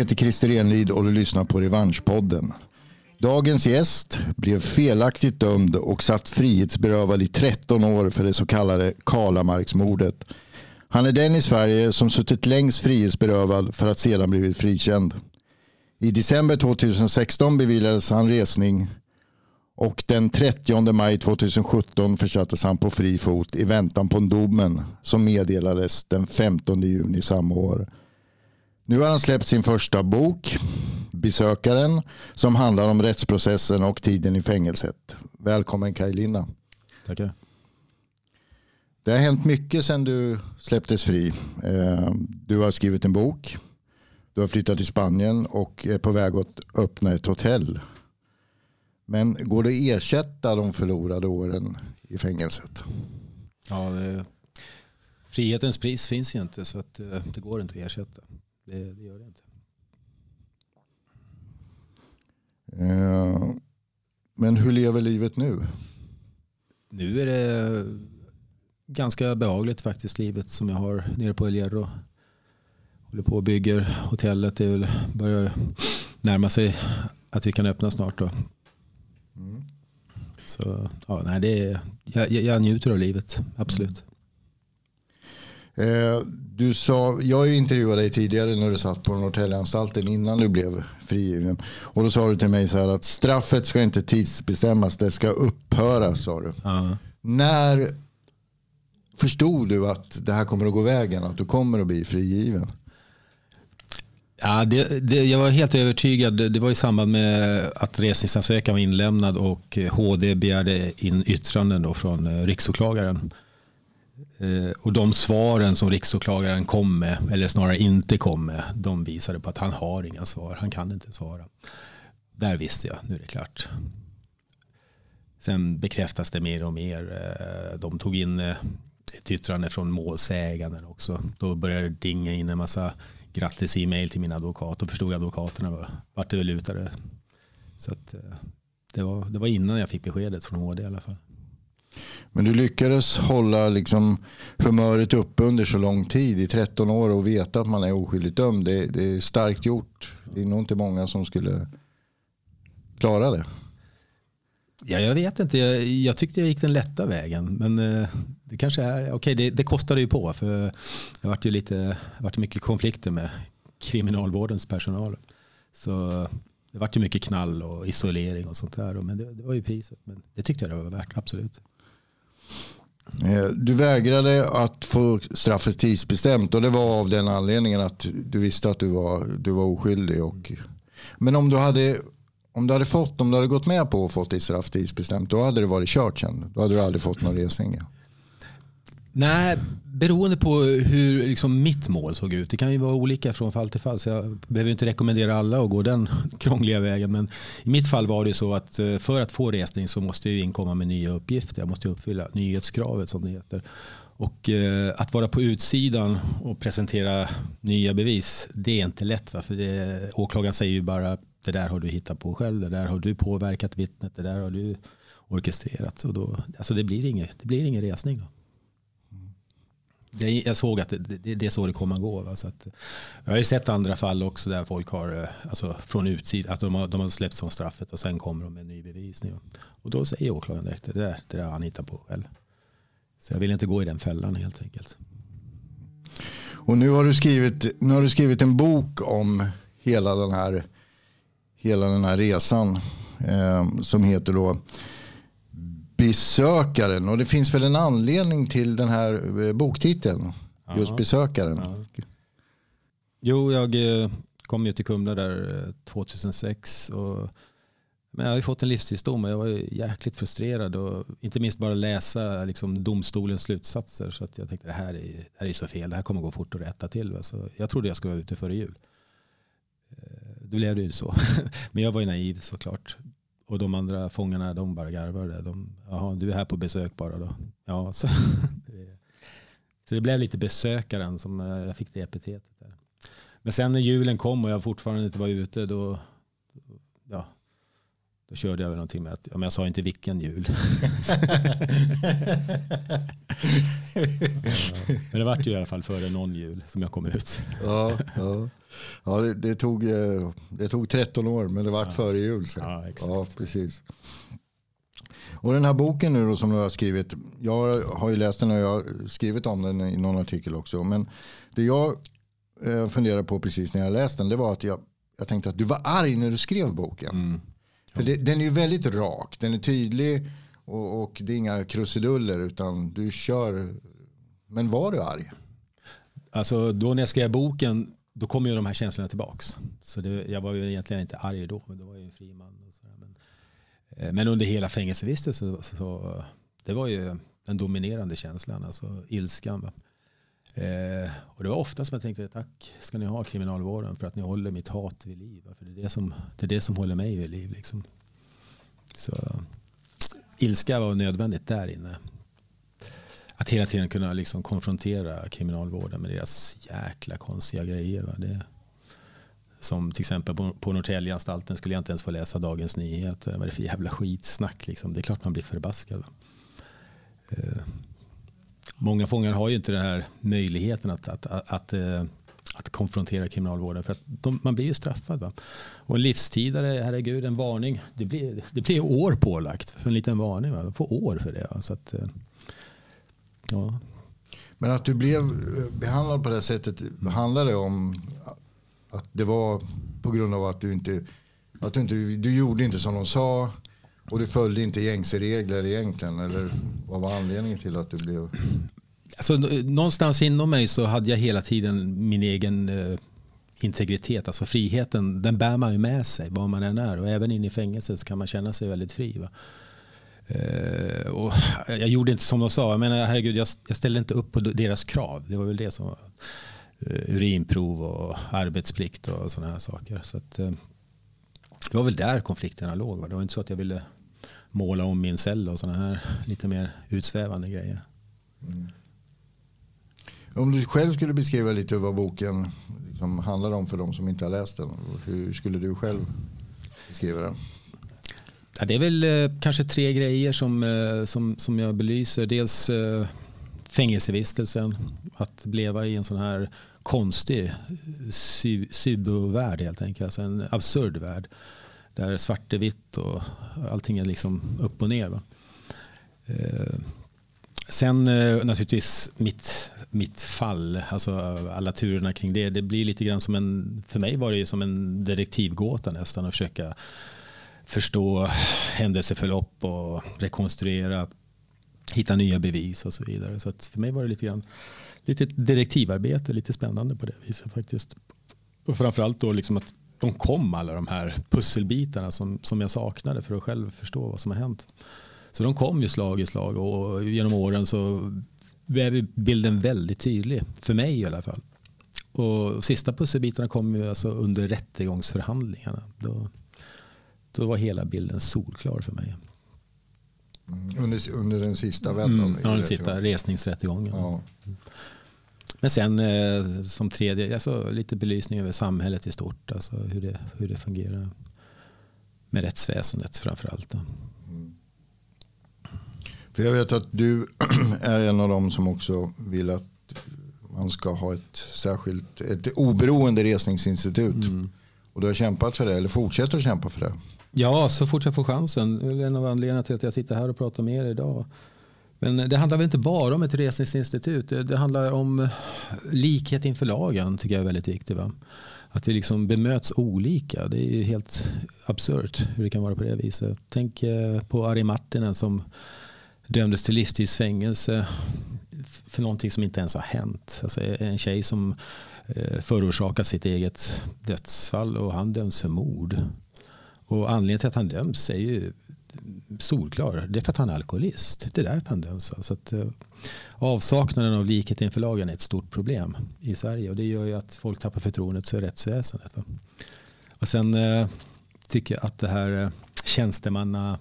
Jag heter Christer Enlid och du lyssnar på Revanschpodden. Dagens gäst blev felaktigt dömd och satt frihetsberövad i 13 år för det så kallade Kalamarksmordet. Han är den i Sverige som suttit längst frihetsberövad för att sedan blivit frikänd. I december 2016 beviljades han resning och den 30 maj 2017 försattes han på fri fot i väntan på domen som meddelades den 15 juni samma år. Nu har han släppt sin första bok, Besökaren, som handlar om rättsprocessen och tiden i fängelset. Välkommen Kaj Linna. Tackar. Det har hänt mycket sedan du släpptes fri. Eh, du har skrivit en bok, du har flyttat till Spanien och är på väg att öppna ett hotell. Men går det att ersätta de förlorade åren i fängelset? Ja, det, frihetens pris finns ju inte så att, eh, det går inte att ersätta. Det, det gör det inte. Eh, men hur lever livet nu? Nu är det ganska behagligt faktiskt livet som jag har nere på El Hierro. Håller på och bygger hotellet. Det väl börjar närma sig att vi kan öppna snart. Då. Mm. Så ja, nej, det är, jag, jag njuter av livet, absolut. Eh, du sa, jag intervjuade dig tidigare när du satt på Norrtäljeanstalten innan du blev frigiven. Och då sa du till mig så här att straffet ska inte tidsbestämmas, det ska upphöra sa du. Ja. När förstod du att det här kommer att gå vägen, att du kommer att bli frigiven? Ja, det, det, jag var helt övertygad. Det var i samband med att resningsansökan var inlämnad och HD begärde in yttranden då från eh, riksåklagaren. Eh, och de svaren som riksåklagaren kom med, eller snarare inte kom med, de visade på att han har inga svar. Han kan inte svara. Där visste jag, nu är det klart. Sen bekräftas det mer och mer. Eh, de tog in eh, ett yttrande från målsäganden också. Då började det dinga in en massa grattis-e-mail till min advokat. Då förstod advokaterna vart det lutade. Så att, det, var, det var innan jag fick beskedet från HD i alla fall. Men du lyckades hålla liksom humöret uppe under så lång tid, i 13 år och veta att man är oskyldigt dömd. Det, det är starkt gjort. Det är nog inte många som skulle klara det. Ja, jag vet inte. Jag, jag, tyckte jag gick den lätta vägen. Men eh, det kanske är, okej okay, det, det kostade ju på. För det varit ju lite, varit mycket konflikter med kriminalvårdens personal. Så det vart ju mycket knall och isolering och sånt där. Men det, det var ju priset. Men det tyckte jag det var värt, absolut. Eh, du vägrade att få straffet tidsbestämt och det var av den anledningen att du visste att du var, du var oskyldig. Och, men om du hade om du hade fått, om du hade gått med på att få ditt straff tidsbestämt, då hade det varit kört sen. Då hade du aldrig fått någon resning. Nej, beroende på hur liksom mitt mål såg ut. Det kan ju vara olika från fall till fall. Så jag behöver inte rekommendera alla att gå den krångliga vägen. Men i mitt fall var det så att eh, för att få resning så måste jag inkomma med nya uppgifter. Jag måste uppfylla nyhetskravet som det heter. Och eh, att vara på utsidan och presentera nya bevis, det är inte lätt. Va? För det, åklagaren säger ju bara det där har du hittat på själv, det där har du påverkat vittnet, det där har du orkestrerat. Och då, alltså det, blir ingen, det blir ingen resning. Då. Det, jag såg att det, det, det är så det kommer att gå. Va? Så att, jag har ju sett andra fall också där folk har, eh, alltså från utsidan, att de har, de har släppt som straffet och sen kommer de med ny bevisning. Och då säger åklagaren direkt, det där, det där har han hittat på själv. Så jag vill inte gå i den fällan helt enkelt. Och nu har du skrivit, nu har du skrivit en bok om hela den här hela den här resan eh, som heter då Besökaren. Och det finns väl en anledning till den här eh, boktiteln. Ja. Just Besökaren. Ja. Jo, jag eh, kom ju till Kumla där 2006. Eh, och, men jag har ju fått en livstidsdom och jag var jäkligt frustrerad. Och inte minst bara läsa liksom, domstolens slutsatser. Så att jag tänkte det här är, det här är så fel, det här kommer gå fort att rätta till. Så jag trodde jag skulle vara ute före jul då blev det ju så. Men jag var ju naiv såklart. Och de andra fångarna de bara garvade. De, Jaha, du är här på besök bara då. Ja, så, så det blev lite besökaren som eh, jag fick det epitetet. Där. Men sen när julen kom och jag fortfarande inte var ute då, ja, då körde jag väl någonting med att, men jag sa inte vilken jul. men det vart ju i alla fall före någon jul som jag kom ut. ja, ja. ja det, det, tog, eh, det tog 13 år men det vart ja. före jul. Så. Ja, exakt. ja, precis. Och den här boken nu då som du har skrivit. Jag har ju läst den och jag har skrivit om den i någon artikel också. Men det jag eh, funderade på precis när jag läste den det var att jag, jag tänkte att du var arg när du skrev boken. Mm. För det, den är ju väldigt rak, den är tydlig och, och, det är inga krusiduller utan du kör. Men var du arg? Alltså då när jag skrev boken då kom ju de här känslorna tillbaks. Så det, jag var ju egentligen inte arg då, men då var jag en fri man. Och sådär. Men, eh, men under hela fängelsevistelsen så, så det var ju den dominerande känslan, alltså ilskan. Va? Eh, och det var ofta som jag tänkte tack ska ni ha kriminalvården för att ni håller mitt hat vid liv. För det är det som, det är det som håller mig vid liv. Liksom. Så ilska var nödvändigt där inne. Att hela tiden kunna liksom konfrontera kriminalvården med deras jäkla konstiga grejer. Va? Det, som till exempel på, på Norrtäljeanstalten skulle jag inte ens få läsa Dagens Nyheter. Vad är det för jävla skitsnack? Liksom? Det är klart man blir förbaskad. Eh, många fångar har ju inte den här möjligheten att, att, att, att, eh, att konfrontera kriminalvården för att de, man blir ju straffad. Va? Och en livstidare, herregud, en varning. Det blir, det blir år pålagt för en liten varning. Va? De får år för det. Va? Så att, eh, ja. Men att du blev eh, behandlad på det sättet, handlar det om att det var på grund av att du inte, att du inte, du gjorde inte som de sa och du följde inte gängse regler egentligen? Eller vad var anledningen till att du blev? Alltså, någonstans inom mig så hade jag hela tiden min egen eh, integritet. Alltså friheten, den bär man ju med sig var man än är. Och även in i fängelset så kan man känna sig väldigt fri. Va? Eh, och jag gjorde inte som de sa. Jag menar, herregud, jag, jag ställde inte upp på deras krav. Det var väl det som var eh, urinprov och arbetsplikt och sådana här saker. Så att, eh, det var väl där konflikterna låg. Va? Det var inte så att jag ville måla om min cell och sådana här lite mer utsvävande grejer. Mm. Om du själv skulle beskriva lite vad boken liksom handlar om för de som inte har läst den. Hur skulle du själv beskriva den? Ja, det är väl eh, kanske tre grejer som, eh, som, som jag belyser. Dels eh, fängelsevistelsen. Att leva i en sån här konstig subovärld helt enkelt. Alltså en absurd värld. Där svart är vitt och allting är liksom upp och ner. Va? Eh, sen eh, naturligtvis mitt, mitt fall, alltså alla turerna kring det. Det blir lite grann som en, för mig var det ju som en direktivgåta nästan att försöka förstå händelseförlopp och rekonstruera, hitta nya bevis och så vidare. Så för mig var det lite grann lite direktivarbete. lite spännande på det viset faktiskt. Och framförallt då liksom att de kom alla de här pusselbitarna som, som jag saknade för att själv förstå vad som har hänt. Så de kom ju slag i slag och genom åren så blev bilden väldigt tydlig, för mig i alla fall. Och sista pusselbitarna kom ju alltså under rättegångsförhandlingarna. Då, då var hela bilden solklar för mig. Mm, under, under den sista vändan? Mm, ja, den sista resningsrättegången. Ja. Men sen eh, som tredje, alltså, lite belysning över samhället i stort. Alltså hur det, hur det fungerar med rättsväsendet framförallt. Mm. För jag vet att du är en av dem som också vill att man ska ha ett särskilt, ett oberoende resningsinstitut. Mm. Och du har kämpat för det, eller fortsätter att kämpa för det? Ja, så fort jag får chansen. Det är en av anledningarna till att jag sitter här och pratar med er idag. Men det handlar väl inte bara om ett resningsinstitut. Det, det handlar om likhet inför lagen tycker jag är väldigt viktigt. Va? Att det liksom bemöts olika. Det är helt absurt hur det kan vara på det viset. Tänk eh, på Ari Martinen som dömdes till livstidsfängelse för någonting som inte ens har hänt. Alltså en tjej som eh, förorsakar sitt eget dödsfall och han döms för mord. Och anledningen till att han döms är ju solklar. Det är för att han är alkoholist. Det är därför han döms. Så att, eh, avsaknaden av likhet inför lagen är ett stort problem i Sverige. Och det gör ju att folk tappar förtroendet för rättsväsendet. Va? Och sen eh, tycker jag att det här eh, uh, tjänstemanna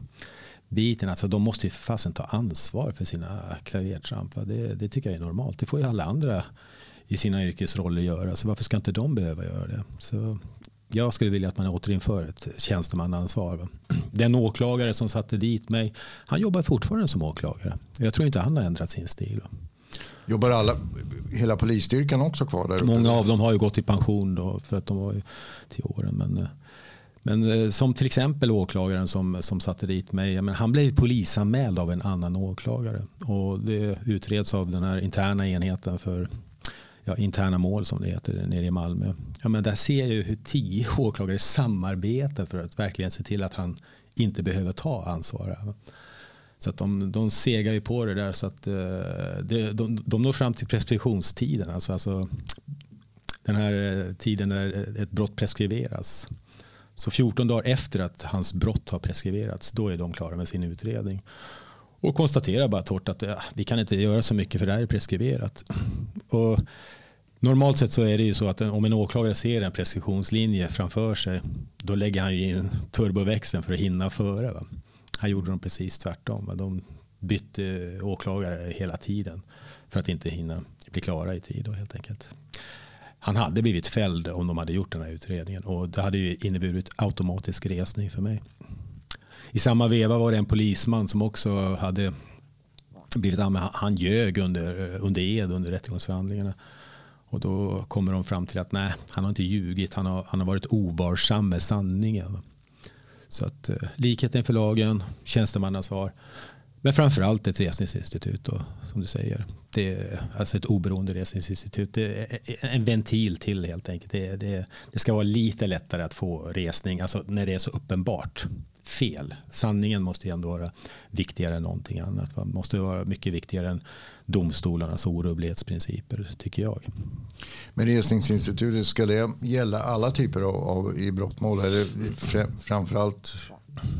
biten, alltså de måste ju för fasen ta ansvar för sina klavertramp. Det, det tycker jag är normalt. Det får ju alla andra i sina yrkesroller göra. Så varför ska inte de behöva göra det? Så jag skulle vilja att man återinför ett tjänstemannaansvar. Den åklagare som satte dit mig, han jobbar fortfarande som åklagare. Jag tror inte han har ändrat sin stil. Jobbar alla, hela polisstyrkan också kvar där uppe? Många av dem har ju gått i pension då, för att de var till åren. Men, eh, men eh, som till exempel åklagaren som, som satte dit mig. Men han blev polisanmäld av en annan åklagare. Och det utreds av den här interna enheten för ja, interna mål som det heter nere i Malmö. Ja, men där ser jag ju hur tio åklagare samarbetar för att verkligen se till att han inte behöver ta ansvar. Så att de, de segar ju på det där så att eh, de, de, de når fram till preskriptionstiden. Alltså, alltså den här eh, tiden när ett brott preskriberas. Så 14 dagar efter att hans brott har preskriberats då är de klara med sin utredning. Och konstaterar bara torrt att ja, vi kan inte göra så mycket för det här är preskriberat. Och normalt sett så är det ju så att om en åklagare ser en preskriptionslinje framför sig då lägger han ju in turboväxeln för att hinna före. Va? Här gjorde de precis tvärtom. Va? De bytte åklagare hela tiden för att inte hinna bli klara i tid då, helt enkelt. Han hade blivit fälld om de hade gjort den här utredningen och det hade ju inneburit automatisk resning för mig. I samma veva var det en polisman som också hade blivit anmäld. Han ljög under, eh, under ed under rättegångsförhandlingarna. Och då kommer de fram till att nej, han har inte ljugit. Han har, han har varit ovarsam med sanningen. Så att eh, likheten för lagen, tjänstemannasvar. Men framförallt ett resningsinstitut då, som du säger. Det är alltså ett oberoende resningsinstitut. Det är e-, e-, en ventil till helt enkelt. Det, det, det ska vara lite lättare att få resning alltså när det är så uppenbart fel. Sanningen måste ju ändå vara viktigare än någonting annat. Det måste vara mycket viktigare än domstolarnas orubblighetsprinciper tycker jag. Men resningsinstitutet, ska det gälla alla typer av, av i brottmål? Eller framförallt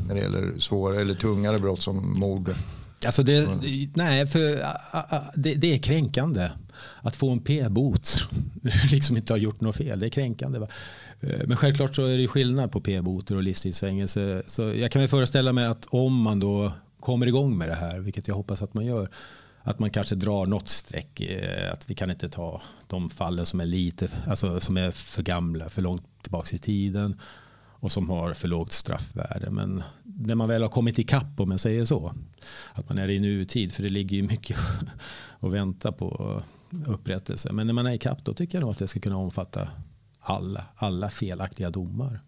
när det gäller svåra eller tungare brott som mord? Alltså det, nej, för det, det, är kränkande att få en p-bot. liksom inte har gjort något fel. Det är kränkande. Va? Eh, men självklart så är det skillnad på p-boter och livstidsfängelse. Så jag kan väl föreställa mig att om man då kommer igång med det här, vilket jag hoppas att man gör, att man kanske drar något streck. Eh, att vi kan inte ta de fallen som är lite, alltså som är för gamla, för långt tillbaka i tiden och som har för lågt straffvärde. Men när man väl har kommit ikapp om man säger så, att man är i nutid, för det ligger ju mycket och vänta på upprättelse. Men när man är ikapp då tycker jag nog att det ska kunna omfatta alla, alla felaktiga domar.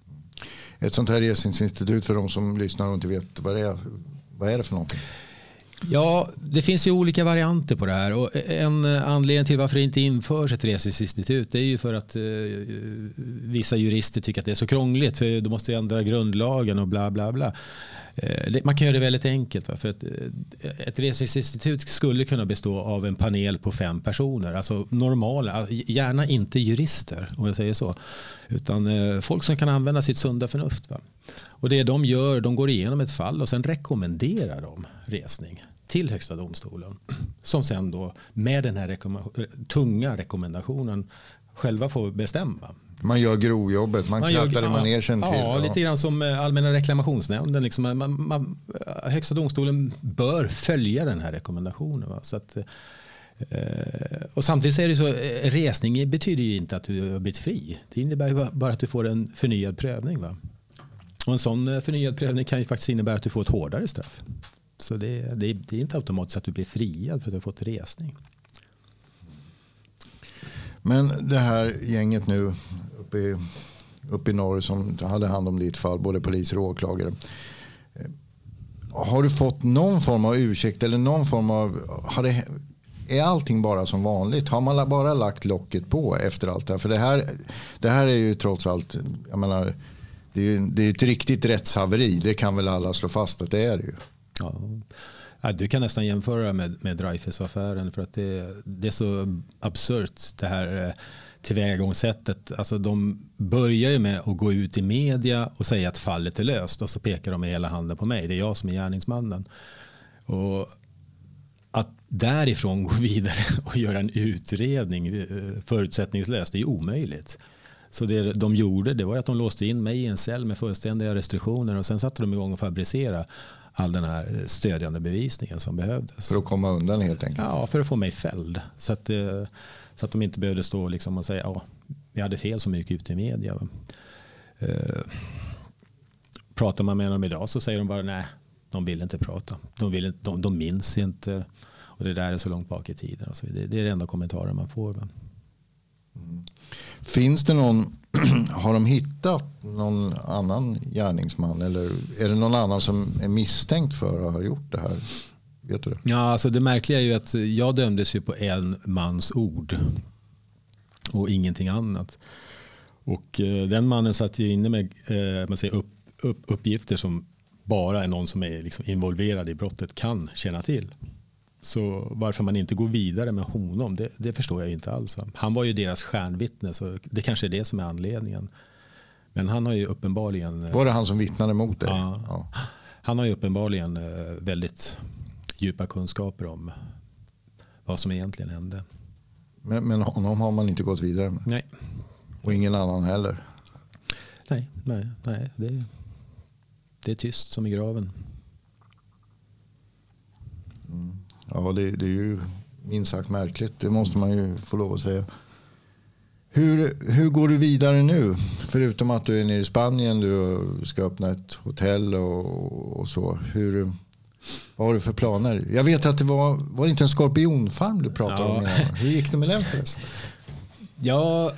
Ett sånt här resningsinstitut för de som lyssnar och inte vet vad det är, vad är det för någonting? Ja, det finns ju olika varianter på det här. Och en anledning till varför det inte införs ett resningsinstitut är ju för att eh, vissa jurister tycker att det är så krångligt för du måste ändra grundlagen och bla bla bla. Eh, man kan göra det väldigt enkelt. För eh, ett, ett resningsinstitut skulle kunna bestå av en panel på fem personer. Alltså normala, eh, gärna inte jurister om jag säger så. Utan folk som kan använda sitt sunda förnuft. Va? Och det de gör, de går igenom ett fall och sen rekommenderar de resning till Högsta domstolen. Som sen då med den här rekommend tunga rekommendationen själva får bestämma. Man gör grovjobbet, man, man krattar i manegen till. Ja, lite grann som eh, Allmänna reklamationsnämnden. Liksom, man, man, högsta domstolen bör följa den här rekommendationen. Va? Så att, eh, och samtidigt är det så, eh, resning betyder ju inte att du har blivit fri. Det innebär bara att du får en förnyad prövning. Va? Och en sån förnyad prövning kan ju faktiskt innebära att du får ett hårdare straff. Så det, det, det är inte automatiskt att du blir friad för att du har fått resning. Men det här gänget nu uppe i, uppe i norr som hade hand om ditt fall, både poliser och åklagare. Eh, har du fått någon form av ursäkt eller någon form av... Har det, är allting bara som vanligt? Har man bara lagt locket på efter allt det här? För det här, det här är ju trots allt, jag menar, det är, det är ett riktigt rättshaveri. Det kan väl alla slå fast att det är det ju. Ja. du kan nästan jämföra med, med Dreyfus-affären för att det, det är så absurt det här eh, tillvägagångssättet. Alltså de börjar ju med att gå ut i media och säga att fallet är löst och så pekar de med hela handen på mig. Det är jag som är gärningsmannen. Och att därifrån gå vidare och göra en utredning eh, förutsättningslöst det är omöjligt. Så det de gjorde det var att de låste in mig i en cell med fullständiga restriktioner och sen satte de igång och fabricera all den här stödjande bevisningen som behövdes. För att komma undan helt enkelt? Ja, för att få mig fälld. Så att, så att de inte behövde stå liksom och säga att ja, vi hade fel som gick ut i media. Eh, pratar man med dem idag så säger de bara nej, de vill inte prata. De, vill inte, de, de minns inte och det där är så långt bak i tiden. Och så det, det är det enda kommentaren man får. Mm. Finns det någon, har de hittat någon annan gärningsman eller är det någon annan som är misstänkt för att ha gjort det här? Vet du det? Ja, alltså det märkliga är ju att jag dömdes ju på en mans ord och ingenting annat. Och eh, den mannen satt ju inne med eh, man säger upp, upp, uppgifter som bara är någon som är liksom involverad i brottet kan känna till. Så varför man inte går vidare med honom, det, det, förstår jag inte alls. Han var ju deras stjärnvittne, så det kanske är det som är anledningen. Men han har ju uppenbarligen... Var det han som vittnade mot dig? Ja, ja. Han har ju uppenbarligen eh, väldigt djupa kunskaper om vad som egentligen hände. Men, men honom har man inte gått vidare med? Nej. Och ingen annan heller? Nej, nej, nej. Det, det är tyst som i graven. Mm. Ja, det, det, är ju minst sagt märkligt. Det måste man ju få lov att säga. Hur, hur går du vidare nu? Förutom att du är nere i Spanien, du ska öppna ett hotell och, och så. Hur, vad har du för planer? Jag vet att det var, var det inte en skorpionfarm du pratade ja. om? Hur gick det med den förresten? Ja,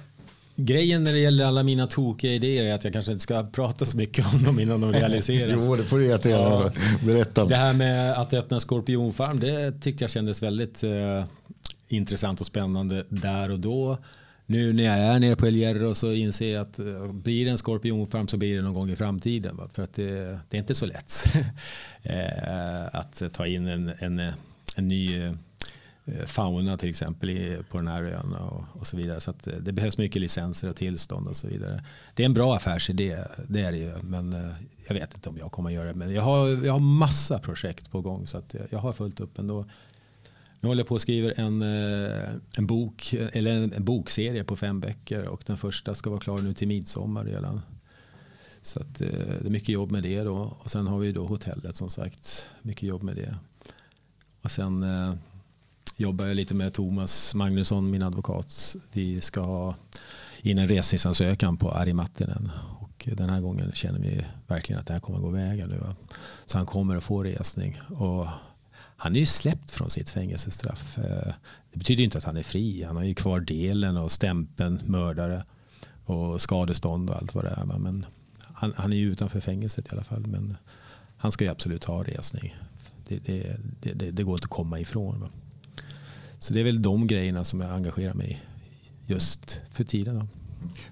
Grejen när det gäller alla mina tokiga idéer är att jag kanske inte ska prata så mycket om dem innan de realiseras. jo, det får du jättegärna ja. berätta. Det här med att öppna skorpionfarm, det tyckte jag kändes väldigt eh, intressant och spännande där och då. Nu när jag är nere på El Hierro så inser jag att eh, blir det en skorpionfarm så blir det någon gång i framtiden. Va? För att det, det, är inte så lätt eh, att ta in en, en, en ny eh, fauna till exempel på den här ön och, och så vidare. Så att det behövs mycket licenser och tillstånd och så vidare. Det är en bra affärsidé, det är det ju. Men jag vet inte om jag kommer att göra det. Men jag har, jag har massa projekt på gång så att jag har fullt upp ändå. Nu håller jag på och skriver en, eh, en, bok, eller en, bokserie på fem böcker och den första ska vara klar nu till midsommar redan. Så att, eh, det är mycket jobb med det då. Och sen har vi då hotellet som sagt. Mycket jobb med det. Och sen eh, jobbar jag lite med Thomas Magnusson, min advokat. Vi ska ha in en resningsansökan på Ari Mattinen. Och den här gången känner vi verkligen att det här kommer att gå vägen nu. Så han kommer att få resning. Och han är ju släppt från sitt fängelsestraff. Eh, det betyder inte att han är fri. Han har ju kvar delen och stämpeln mördare och skadestånd och allt vad det är. Men han, han är ju utanför fängelset i alla fall. Men han ska ju absolut ha resning. Det, det, det, det går inte att komma ifrån. Va? Så det är väl de grejerna som jag engagerar mig i just för tiden. Då.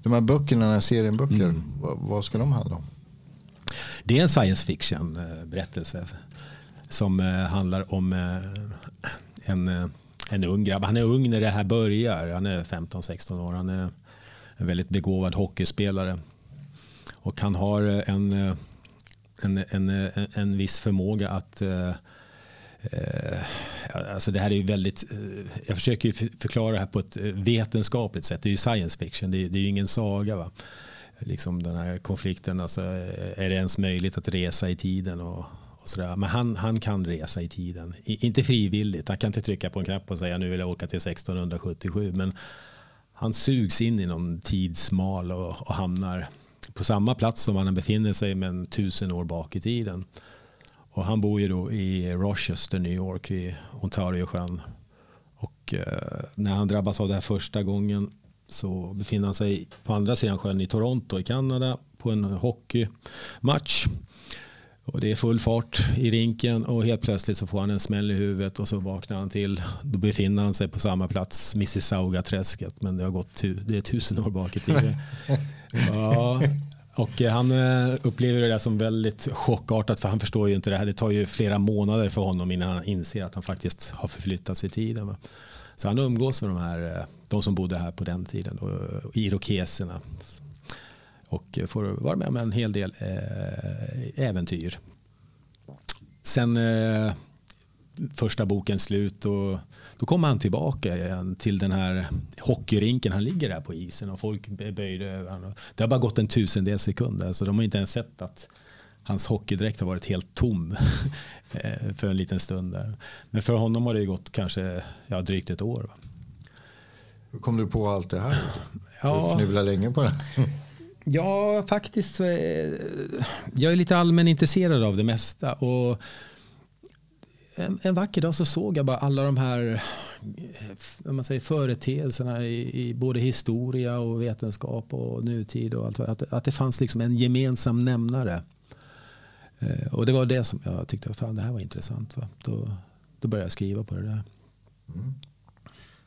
De här böckerna, den här serien böcker, mm. vad, vad, ska de handla om? Det är en science fiction eh, berättelse som eh, handlar om eh, en, eh, en ung grabb. Han är ung när det här börjar. Han är 15-16 år. Han är en väldigt begåvad hockeyspelare. Och han har en, en, en, en, viss förmåga att alltså det här är ju väldigt, jag försöker ju förklara det här på ett vetenskapligt sätt. Det är ju science fiction, det är, det är ju ingen saga. Va? Liksom den här konflikten, alltså, är det ens möjligt att resa i tiden? Och, och sådär. Men han, han kan resa i tiden, I, inte frivilligt. Han kan inte trycka på en knapp och säga nu vill jag åka till 1677. Men han sugs in i någon tidsmal och, och hamnar på samma plats som han befinner sig men tusen år bak i tiden. Och han bor ju då i Rochester, New York, vid Ontariosjön. Och eh, när han drabbas av det här första gången så befinner han sig på andra sidan sjön i Toronto i Kanada på en hockeymatch. Och det är full fart i rinken och helt plötsligt så får han en smäll i huvudet och så vaknar han till. Då befinner han sig på samma plats, Mississauga-träsket, men det har gått det är tusen år bak i tiden. Ja, och eh, han eh, upplever det där som väldigt chockartat för han förstår ju inte det här. Det tar ju flera månader för honom innan han inser att han faktiskt har förflyttats i tiden. Så han umgås med de här, eh, de som bodde här på den tiden, irokeserna. Och får vara med om en hel del äventyr. Sen första boken slut och då kommer han tillbaka igen till den här hockeyrinken. Han ligger där på isen och folk böjde över honom. Det har bara gått en tusendel sekund. Så de har inte ens sett att hans hockeydräkt har varit helt tom eh, för en liten stund. Där. Men för honom har det gått kanske ja, drygt ett år. Hur kom du på allt det här? Ja. Du fnulade länge på det. Ja, faktiskt eh, jag är lite allmänintresserad av det mesta. Och en, en vacker dag så såg jag bara alla de här eh, man säger, företeelserna i, i både historia och vetenskap och nutid. Och allt, att, att det fanns liksom en gemensam nämnare. Eh, och det var det som jag tyckte, fan det här var intressant. Va? Då, då började jag skriva på det där. Mm.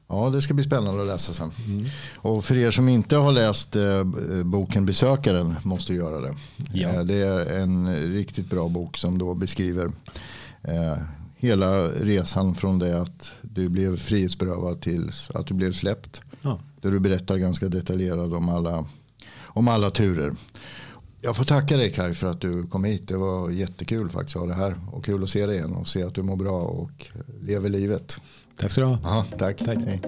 Ja, det ska bli spännande att läsa sen. Mm. Och för er som inte har läst eh, boken Besökaren måste göra det. Ja. Eh, det är en riktigt bra bok som då beskriver eh, hela resan från det att du blev frihetsberövad till att du blev släppt. Ja. Där du berättar ganska detaljerat om alla, om alla turer. Jag får tacka dig Kai för att du kom hit. Det var jättekul faktiskt att ha det här. Och kul att se dig igen och se att du mår bra och lever livet. Tack ska du ha. Aha, tack. tack. Hej.